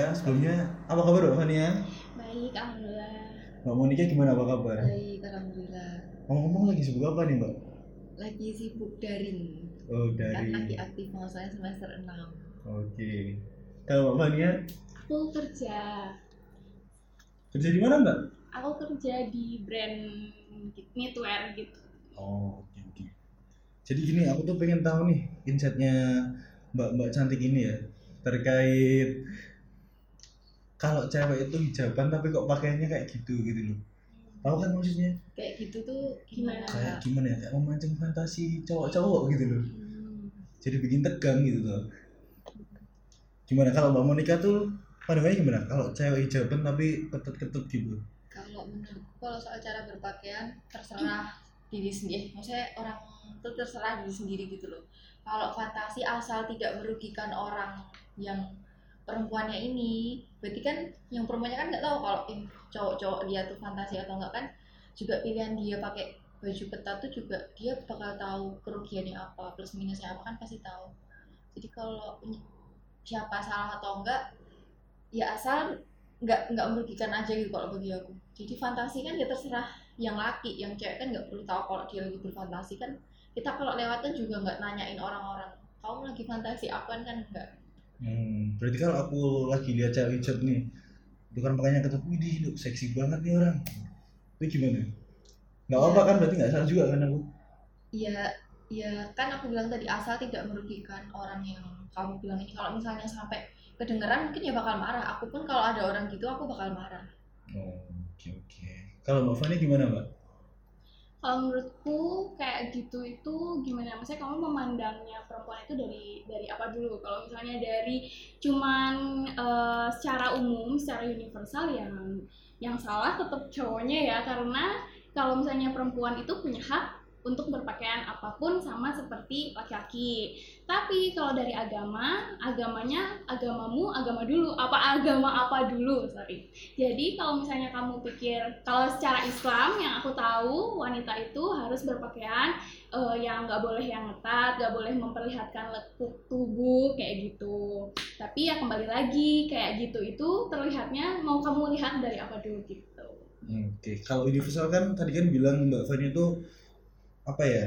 FL. Sebelumnya apa kabar Mbak Fania? Baik, alhamdulillah. Mbak Monika gimana apa kabar? Baik, alhamdulillah. Ngomong-ngomong lagi sibuk apa nih Mbak? Lagi sibuk daring. Oh Kan dari. lagi aktif mau saya semester 6. Oke. Kalau Mbak Fania Aku kerja, kerja di mana Mbak? aku kerja di brand knitwear gitu. Oh oke oke. Jadi gini aku tuh pengen tahu nih insightnya Mbak Mbak cantik ini ya terkait kalau cewek itu hijaban tapi kok pakaiannya kayak gitu gitu loh. Tahu kan maksudnya? Kayak gitu tuh gimana? kayak gimana ya kayak memancing fantasi cowok-cowok gitu loh Hmm, jadi bikin tegang gitu loh gimana kalau mbak Monica tuh pandangannya gimana kalau cewek hijaban tapi ketut-ketut gitu Kalau menurutku kalau soal cara berpakaian terserah diri sendiri. Maksudnya orang itu terserah diri sendiri gitu loh. Kalau fantasi asal tidak merugikan orang yang perempuannya ini, berarti kan yang perempuannya kan nggak tahu kalau eh, cowok-cowok dia tuh fantasi atau enggak kan juga pilihan dia pakai baju ketat tuh juga dia bakal tahu kerugiannya apa plus minusnya apa kan pasti tahu. Jadi kalau siapa salah atau enggak ya asal nggak nggak merugikan aja gitu kalau bagi aku. Jadi fantasi kan ya terserah yang laki yang cewek kan nggak perlu tahu kalau dia lagi berfantasi kan. Kita kalau lewatan juga nggak nanyain orang-orang kamu lagi fantasi apa kan enggak hmm, berarti kalau aku lagi lihat cewek hijab nih itu kan makanya ketemu wih lu seksi banget nih orang. Itu gimana? Nggak apa kan? Berarti nggak salah juga kan aku? Ya ya kan aku bilang tadi asal tidak merugikan orang yang kamu bilang ini. Kalau misalnya sampai kedengeran mungkin ya bakal marah. Aku pun kalau ada orang gitu aku bakal marah. Oh oke oke. Kalau mbak Fani gimana mbak Kalau menurutku kayak gitu itu gimana? Maksudnya kamu memandangnya perempuan itu dari dari apa dulu? Kalau misalnya dari cuman eh, secara umum, secara universal yang yang salah tetap cowoknya ya karena kalau misalnya perempuan itu punya hak untuk berpakaian apa pun sama seperti laki-laki. Tapi kalau dari agama, agamanya agamamu agama dulu, apa agama apa dulu, sorry. Jadi kalau misalnya kamu pikir kalau secara Islam yang aku tahu wanita itu harus berpakaian eh, yang nggak boleh yang ketat, nggak boleh memperlihatkan lekuk tubuh kayak gitu. Tapi ya kembali lagi kayak gitu itu terlihatnya mau kamu lihat dari apa dulu gitu. Oke, kalau universal kan tadi kan bilang Mbak Fani itu apa ya?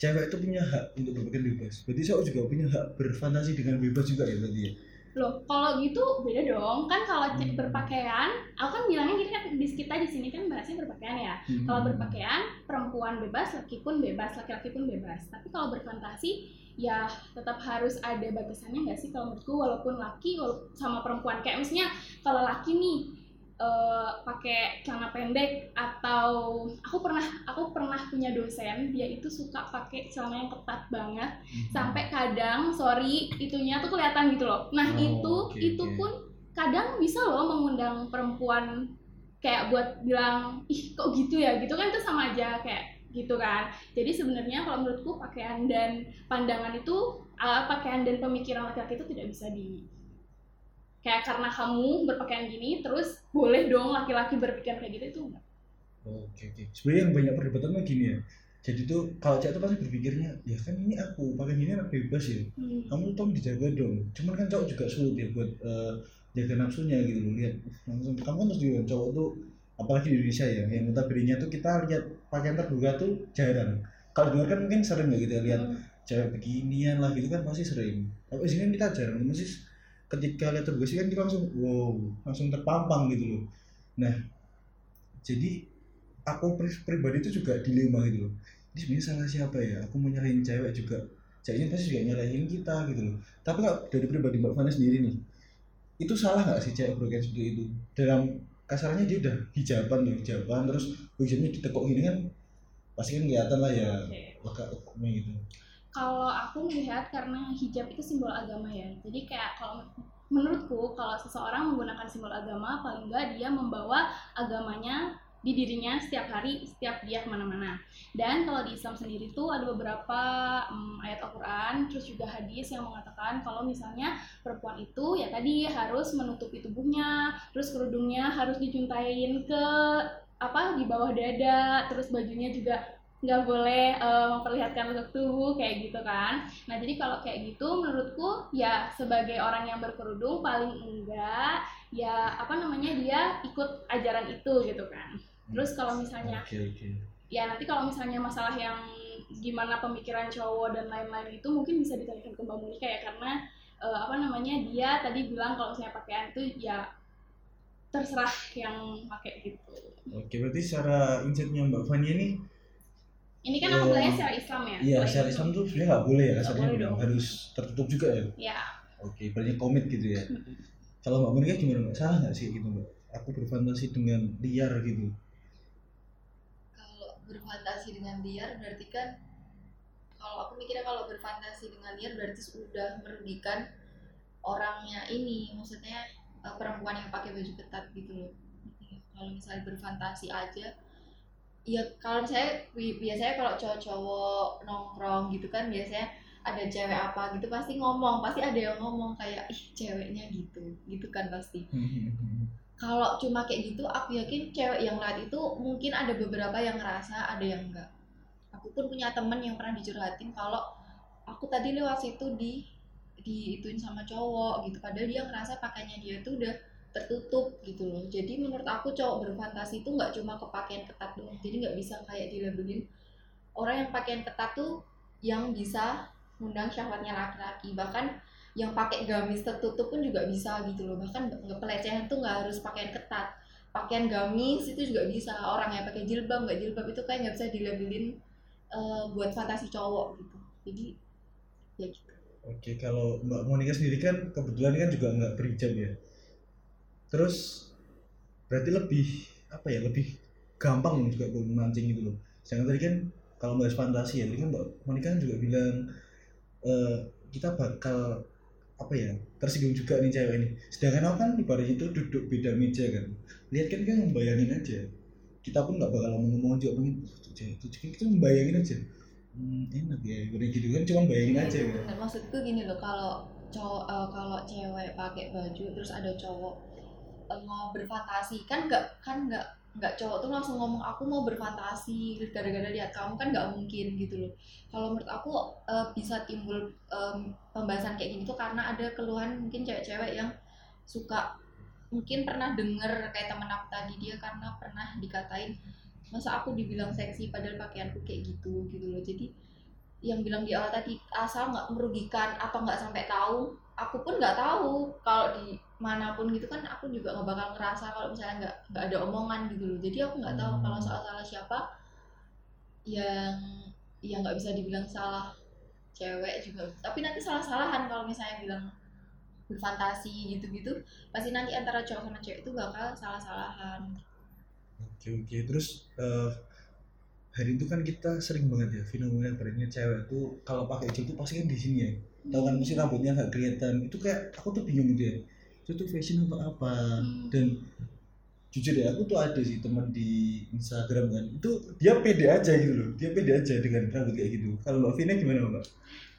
Cewek itu punya hak untuk berpikir bebas. Berarti cowok juga punya hak berfantasi dengan bebas juga ya berarti ya. Loh, kalau gitu beda dong. Kan kalau Hmm. berpakaian, aku kan bilangnya gini kan di kita di sini kan bahasnya berpakaian ya. Hmm. Kalau berpakaian, perempuan bebas, laki pun bebas, laki-laki pun bebas. Tapi kalau berfantasi, ya tetap harus ada batasannya nggak sih kalau menurutku walaupun laki walaupun sama perempuan kayak misalnya kalau laki nih eh, pakai celana pendek atau aku pernah aku pernah punya dosen dia itu suka pakai celana yang ketat banget Hmm. sampai kadang sorry itunya tuh kelihatan gitu loh nah Oh, itu oke, itu oke. pun kadang bisa loh mengundang perempuan kayak buat bilang ih kok gitu ya gitu kan itu sama aja kayak gitu kan jadi sebenarnya kalau menurutku pakaian dan pandangan itu uh, pakaian dan pemikiran laki-laki itu tidak bisa di kayak karena kamu berpakaian gini terus boleh dong laki-laki berpikir kayak gitu itu enggak Oke oke. Sebenarnya yang banyak perdebatan mah gini ya. Jadi tuh kalau cewek tuh pasti berpikirnya, ya kan ini aku pakai gini anak bebas ya. Hmm. Kamu tolong dijaga dong. Cuman kan cowok juga sulit ya buat eh, jaga nafsunya gitu loh. Lihat langsung kamu kan terus juga cowok tuh apalagi di Indonesia ya yang notabene tuh kita lihat pakaian terbuka tuh jarang. Kalau luar kan mungkin sering ya gitu ya lihat Hmm. cewek beginian lah gitu kan pasti sering. Tapi di sini kan kita jarang. Masih ketika lihat sih kan kita langsung wow langsung terpampang gitu loh. Nah jadi aku pri- pribadi itu juga dilema gitu loh. Ini sebenarnya salah siapa ya? Aku mau nyalahin cewek juga. Ceweknya pasti juga nyalahin kita gitu loh. Tapi kalau dari pribadi Mbak Fana sendiri nih, itu salah nggak sih cewek berpakaian seperti itu? Dalam kasarnya dia udah hijaban tuh hijaban terus hijabnya ditekuk gini kan pasti kan kelihatan lah ya Oke. lekak-lekuknya gitu. Kalau aku melihat karena hijab itu simbol agama ya. Jadi kayak kalau menurutku kalau seseorang menggunakan simbol agama paling enggak dia membawa agamanya di dirinya setiap hari setiap dia ke mana-mana. Dan kalau di Islam sendiri tuh ada beberapa mm, ayat Al-Quran terus juga hadis yang mengatakan kalau misalnya perempuan itu ya tadi harus menutupi tubuhnya terus kerudungnya harus dicuntain ke apa di bawah dada terus bajunya juga nggak boleh eh, memperlihatkan bentuk tubuh kayak gitu kan. Nah jadi kalau kayak gitu menurutku ya sebagai orang yang berkerudung paling enggak ya apa namanya dia ikut ajaran itu gitu kan. Terus kalau misalnya oke oke. ya nanti kalau misalnya masalah yang gimana pemikiran cowok dan lain-lain itu mungkin bisa ditanyakan ke Mbak Monika ya karena eh, apa namanya dia tadi bilang kalau misalnya pakaian itu ya terserah yang pakai gitu. oke berarti secara insightnya mbak Fania ini Ini kan aku bilangnya secara Islam ya. iya Selain secara itu- Islam tuh sebenarnya nggak boleh ya kasarnya bilang. harus tertutup juga ya. Ya, oke berarti komit gitu ya. Kalau mbak Monika gimana mbak? Salah nggak sih gitu mbak? Aku berfantasi dengan liar gitu. Kalau berfantasi dengan liar berarti kan kalau aku mikirnya kalau berfantasi dengan liar berarti sudah merugikan orangnya ini. Maksudnya eh, perempuan yang pakai baju ketat gitu loh. Kalau misalnya berfantasi aja ya kalau misalnya bi- biasanya kalau cowok-cowok nongkrong gitu kan biasanya ada cewek apa gitu pasti ngomong pasti ada yang ngomong kayak ih ceweknya gitu gitu kan pasti. Kalau cuma kayak gitu aku yakin cewek yang lihat itu mungkin ada beberapa yang ngerasa ada yang enggak. Aku pun punya temen yang pernah dicurhatin kalau aku tadi lewat situ di diituin sama cowok gitu padahal dia ngerasa pakainya dia tuh udah tertutup gitu loh. Jadi menurut aku cowok berfantasi itu nggak cuma ke pakaian ketat doang. Jadi nggak bisa kayak dilabelin. Orang yang pakaian ketat tuh yang bisa mengundang syahwatnya laki-laki. Bahkan yang pakai gamis tertutup pun juga bisa gitu loh. Bahkan nggak pelecehan tuh nggak harus pakaian ketat. Pakaian gamis itu juga bisa. Orang yang pakai jilbab nggak jilbab itu kayak nggak bisa dilabelin eh, buat fantasi cowok gitu. Jadi ya gitu. Oke, kalau Mbak Monika sendiri kan kebetulan kan juga nggak berhijab ya. Terus berarti lebih apa ya lebih gampang juga buat memancing gitu loh. Sedangkan tadi kan kalau bahas fantasi ya, tadi kan Mbak Monika kan juga bilang eh, kita bakal apa ya tersinggung juga nih cewek ini. Sedangkan aku kan di pada itu duduk beda meja kan. Lihat kan kan membayangin aja. Kita pun nggak bakal ngomong juga pengen "Wah, tuh cewek tuh cewek." kita membayangin aja. Hmm, enak ya, udah gitu kan cuma bayangin aja kan. Maksudku gini loh kalau cowok eh, kalau cewek pakai baju terus ada cowok mau berfantasi. Kan nggak kan nggak nggak cowok tuh langsung ngomong aku mau berfantasi gara-gara lihat kamu. Kan nggak mungkin gitu loh. Kalau menurut aku eh, bisa timbul em, pembahasan kayak gini tuh karena ada keluhan mungkin cewek-cewek yang suka mungkin pernah denger kayak temen aku tadi dia karena pernah dikatain masa aku dibilang seksi padahal pakaianku kayak gitu gitu loh. Jadi yang bilang di awal tadi asal nggak merugikan atau nggak sampai tahu? Aku pun nggak tahu kalau di mana pun gitu kan aku juga nggak bakal ngerasa kalau misalnya nggak nggak ada omongan gitu loh. Jadi aku nggak tahu Hmm. kalau soal salah siapa yang yang nggak bisa dibilang salah cewek juga. Tapi nanti salah-salahan kalau misalnya bilang berfantasi gitu-gitu pasti nanti antara cowok sama cewek itu bakal salah-salahan. Oke oke. Terus eh, hari itu kan kita sering banget ya fenomena trennya cewek tuh kalau pakai hijab tuh pasti kan di sini ya. Tahu kan mesti rambutnya nggak kelihatan. Itu kayak aku tuh bingung gitu ya itu tuh fashion atau apa Hmm. dan jujur ya aku tuh ada sih teman di Instagram kan itu dia pede aja gitu loh dia pede aja dengan rambut kayak gitu kalau mbak Vina gimana mbak?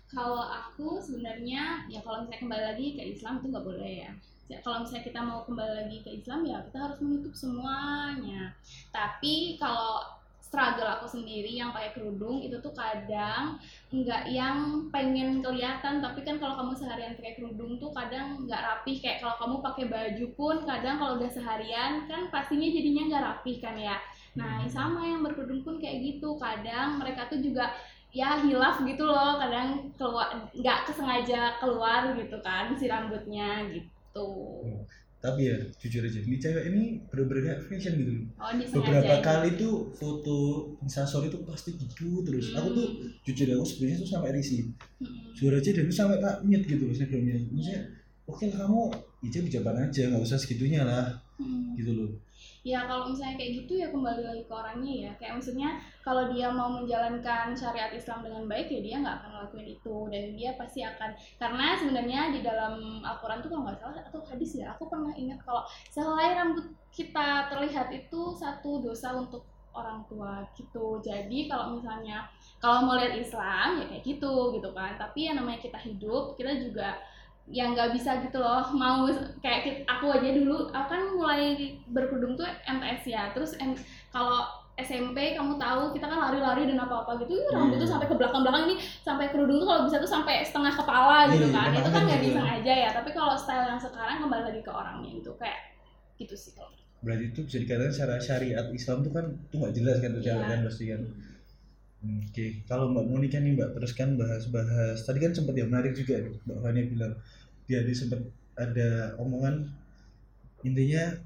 kalau aku sebenarnya ya kalau misalnya kembali lagi ke Islam itu nggak boleh ya. Ya, Kalau misalnya kita mau kembali lagi ke Islam ya kita harus menutup semuanya. Tapi kalau struggle aku sendiri yang pakai kerudung itu tuh kadang nggak yang pengen kelihatan. Tapi kan kalau kamu seharian pakai kerudung tuh kadang nggak rapih. Kayak kalau kamu pakai baju pun kadang kalau udah seharian kan pastinya jadinya nggak rapih kan ya. Nah sama yang berkerudung pun kayak gitu. Kadang mereka tuh juga ya hilaf gitu loh. Kadang keluar nggak kesengaja keluar gitu kan si rambutnya gitu tapi ya jujur aja ini cewek ini bener-bener kayak fashion gitu. Oh beberapa ya. kali tuh foto instastory tuh pasti gitu terus. Aku tuh jujur ya, aku sebenarnya tuh sampai risih. Hmm. jujur aja dan itu sampai tak nyet gitu loh snapgramnya maksudnya oke lah kamu hijab hijaban aja nggak usah segitunya lah. Hmm. gitu loh ya kalau misalnya kayak gitu ya kembali lagi ke orangnya ya. Kayak maksudnya kalau dia mau menjalankan syariat Islam dengan baik ya dia nggak akan ngelakuin itu. Dan dia pasti akan karena sebenarnya di dalam Al-Quran tuh kalau nggak salah atau hadis ya aku pernah ingat kalau selain rambut kita terlihat itu satu dosa untuk orang tua gitu. Jadi kalau misalnya kalau mau lihat Islam ya kayak gitu gitu kan. Tapi yang namanya kita hidup kita juga yang nggak bisa gitu loh. Mau kayak aku aja dulu aku kan mulai berkerudung tuh MTS ya. Terus em- kalau SMP kamu tahu kita kan lari-lari dan apa-apa gitu Ih, rambut tuh Iya. sampai ke belakang-belakang ini sampai kerudung tuh kalau bisa tuh sampai setengah kepala gitu Iya, kan. Itu kan nggak gitu. bisa aja ya. Tapi kalau style yang sekarang kembali lagi ke orangnya itu kayak gitu sih kalau berarti itu bisa dikatakan secara syariat Islam tuh kan tuh nggak jelas kan tuh cewek kan pasti kan oke kalau mbak Monika nih mbak teruskan bahas-bahas tadi kan sempat yang menarik juga mbak Fania bilang dia di sempat ada omongan intinya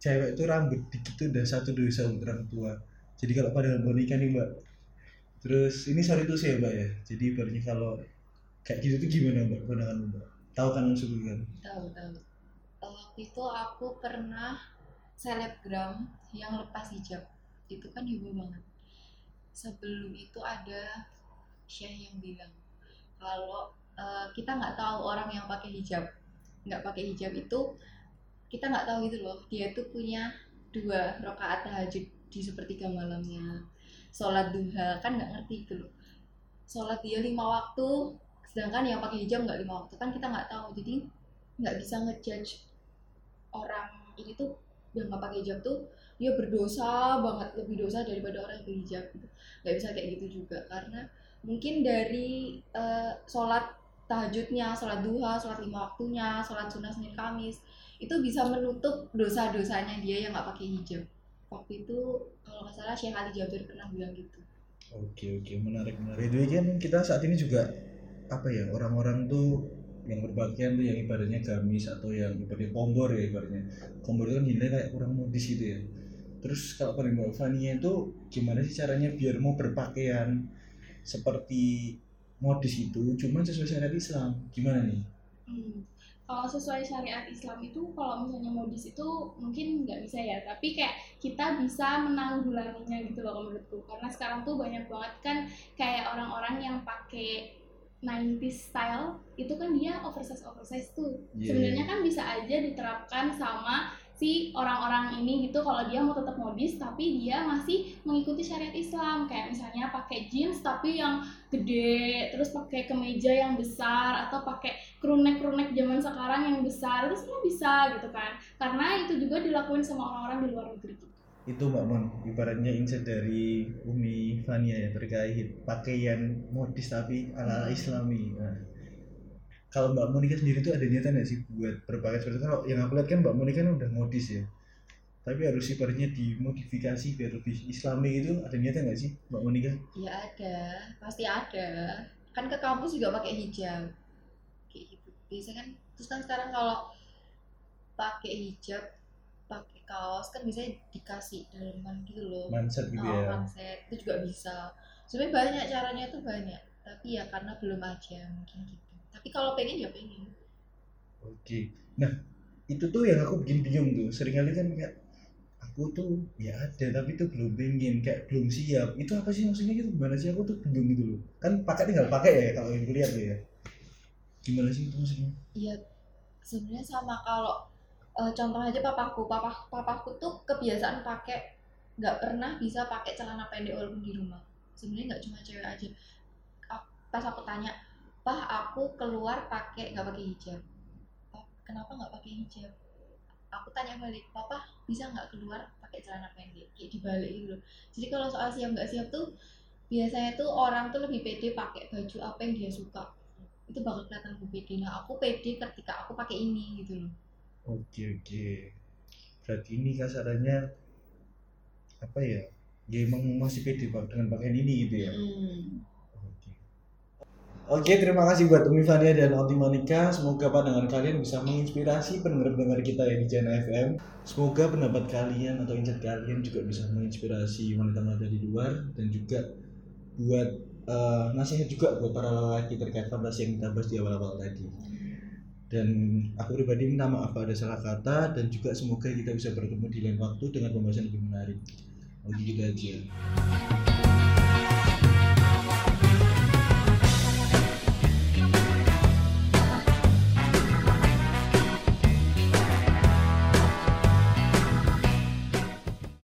cewek itu rambut dikit tuh udah satu dosa untuk orang tua. Jadi kalau pada Monika nih mbak terus ini sorry tuh sih ya mbak ya. Jadi ibaratnya kalau kayak gitu tuh gimana mbak pandangan mbak? Tahu kan maksudku kan? Tahu tahu. Waktu itu aku pernah selebgram yang lepas hijab. Itu kan heboh banget sebelum itu ada syekh yang bilang kalau eh, kita nggak tahu orang yang pakai hijab nggak pakai hijab itu kita nggak tahu gitu loh. Dia tuh punya dua rakaat tahajud di sepertiga malamnya. Sholat duha kan nggak ngerti gitu loh. Sholat dia lima waktu sedangkan yang pakai hijab nggak lima waktu. Kan kita nggak tahu jadi nggak bisa ngejudge orang ini tuh yang nggak pakai hijab tuh dia berdosa banget lebih dosa daripada orang yang pakai hijab gitu nggak bisa kayak gitu juga karena mungkin dari eh, sholat tahajudnya sholat duha sholat lima waktunya sholat sunnah senin kamis itu bisa menutup dosa-dosanya dia yang nggak pakai hijab waktu itu kalau nggak salah Syekh Ali Jabir pernah bilang gitu Oke oke menarik menarik. Jadi kan kita saat ini juga apa ya orang-orang tuh yang berpakaian tuh yang ibaratnya gamis atau yang ibaratnya kombor ya ibaratnya. Kombor itu kan dinilai kayak kurang modis gitu ya. Terus kalau pada Mbak Fania itu gimana sih caranya biar mau berpakaian seperti modis itu cuman sesuai syariat Islam gimana nih? Hmm. Kalau sesuai syariat Islam itu kalau misalnya modis itu mungkin nggak bisa ya, tapi kayak kita bisa menanggulanginya gitu loh menurutku. Karena sekarang tuh banyak banget kan kayak orang-orang yang pakai 90s style itu kan dia oversize oversize tuh. Iya. Sebenarnya kan bisa aja diterapkan sama si orang-orang ini gitu kalau dia mau tetap modis tapi dia masih mengikuti syariat Islam kayak misalnya pakai jeans tapi yang gede terus pakai kemeja yang besar atau pakai krunek-krunek zaman sekarang yang besar itu semua bisa gitu kan karena itu juga dilakuin sama orang-orang di luar negeri. Itu Mbak Mon ibaratnya insight dari Umi Fania ya terkait pakaian modis tapi ala ala Islami. Nah, kalau Mbak Monika sendiri tuh ada niatan nggak sih buat berpakaian seperti itu? Kalau yang aku lihat kan Mbak Monika kan udah modis ya. Tapi harus ibaratnya dimodifikasi biar lebih Islami itu ada niatan nggak sih Mbak Monika? ya ada pasti ada kan ke kampus juga pakai hijab kayak gitu biasanya kan terus kan sekarang kalau pakai hijab pakai kaos kan biasanya dikasih daleman gitu loh Manset gitu oh, ya. manset itu juga bisa sebenarnya banyak caranya tuh banyak tapi ya karena belum aja mungkin gitu tapi kalau pengen ya pengen Oke. Nah, itu tuh yang aku bikin bingung tuh. Seringkali kan kayak aku tuh ya ada tapi tuh belum pengen kayak belum siap. Itu apa sih maksudnya gitu? Gimana sih aku tuh bingung gitu loh. Kan pakai tinggal pakai ya kalau yang kulihat ya. Gimana sih itu maksudnya? Iya, sebenarnya sama kalau eh, contoh aja papaku, papa papaku tuh kebiasaan pakai nggak pernah bisa pakai celana pendek walaupun di rumah. Sebenarnya nggak cuma cewek aja. Pas aku tanya, pah aku keluar pakai nggak pakai hijab. "Pah, kenapa nggak pakai hijab? Aku tanya balik, papa bisa nggak keluar pakai celana pendek? Kayak dibalik gitu loh. Jadi kalau soal siap nggak siap tuh biasanya tuh orang tuh lebih pede pakai baju apa yang dia suka itu bakal kelihatan lebih pede. Nah aku pede ketika aku pakai ini gitu loh. Oke oke. Berarti ini kasarannya apa ya? Ya emang masih pede dengan pakaian ini gitu ya. Oke. Oke, terima kasih buat Umi Fania dan Oti Monika. Semoga pandangan kalian bisa menginspirasi pendengar-pendengar kita ya di Jana FM. Semoga pendapat kalian atau insight kalian juga bisa menginspirasi wanita-wanita di luar dan juga buat eh, nasihat juga buat para lelaki terkait fantasi yang kita bahas di awal-awal tadi. Dan aku pribadi minta maaf ada salah kata dan juga semoga kita bisa bertemu di lain waktu dengan pembahasan lebih menarik. Oke gitu aja.